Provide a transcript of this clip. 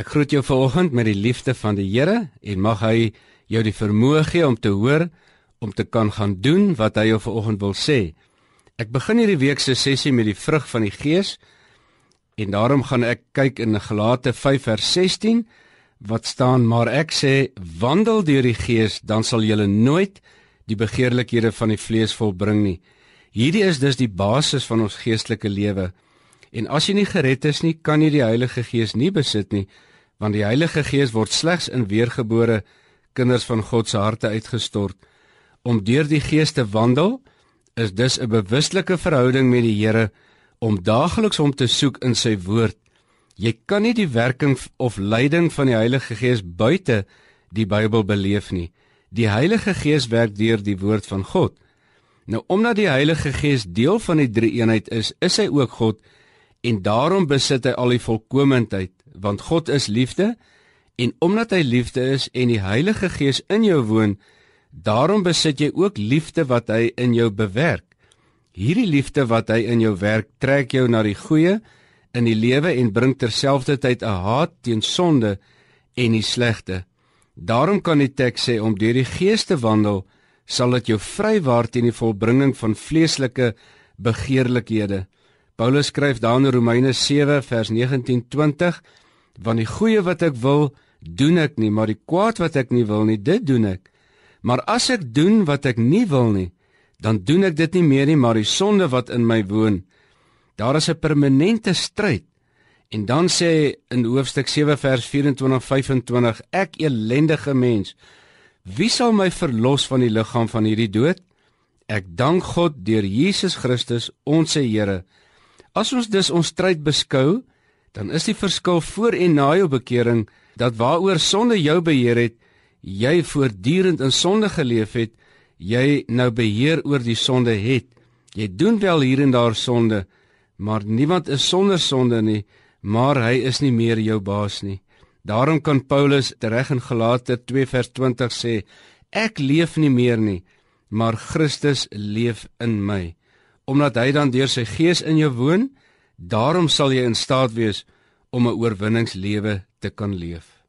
Ek groet jou vanoggend met die liefde van die Here en mag hy jou die vermoë gee om te hoor om te kan gaan doen wat hy jou vanoggend wil sê. Ek begin hierdie week se sessie met die vrug van die Gees en daarom gaan ek kyk in Galate 5 vers 16 wat staan maar ek sê wandel deur die Gees dan sal jy nooit die begeerlikhede van die vlees volbring nie. Hierdie is dus die basis van ons geestelike lewe. En as jy nie gered is nie, kan jy die Heilige Gees nie besit nie, want die Heilige Gees word slegs in weergebore kinders van God se harte uitgestort. Om deur die Gees te wandel is dus 'n bewuslike verhouding met die Here om daagliks hom te soek in sy woord. Jy kan nie die werking of leiding van die Heilige Gees buite die Bybel beleef nie. Die Heilige Gees werk deur die woord van God. Nou omdat die Heilige Gees deel van die drie-eenheid is, is hy ook God en daarom besit hy al die volkomendheid want God is liefde en omdat hy liefde is en die Heilige Gees in jou woon daarom besit jy ook liefde wat hy in jou bewerk. Hierdie liefde wat hy in jou werk trek jou na die goeie in die lewe en bring terselfdertyd 'n haat teen sonde en die slegte. Daarom kan die teks sê om deur die Gees te wandel sal dit jou vrywaar teen die volbringing van vleeslike begeerlikhede Paulus skryf daar in Romeine 7 vers 19-20: "Want die goeie wat ek wil, doen ek nie, maar die kwaad wat ek nie wil nie, dit doen ek. Maar as ek doen wat ek nie wil nie, dan doen ek dit nie meer nie, maar die sonde wat in my woon. Daar is 'n permanente stryd." En dan sê in hoofstuk 7 vers 24-25: "Ek ellendige mens, wie sal my verlos van die liggaam van hierdie dood? Ek dank God deur Jesus Christus, ons Here." As ons dus ons stryd beskou, dan is die verskil voor en na jou bekering dat waaroor sonde jou beheer het, jy voortdurend in sonde geleef het, jy nou beheer oor die sonde het. Jy doen wel hier en daar sonde, maar niemand is sonder sonde nie, maar hy is nie meer jou baas nie. Daarom kan Paulus reg in Galate 2 vers 20 sê: Ek leef nie meer nie, maar Christus leef in my omdat hy dan deur sy gees in jou woon, daarom sal jy in staat wees om 'n oorwinningslewe te kan leef.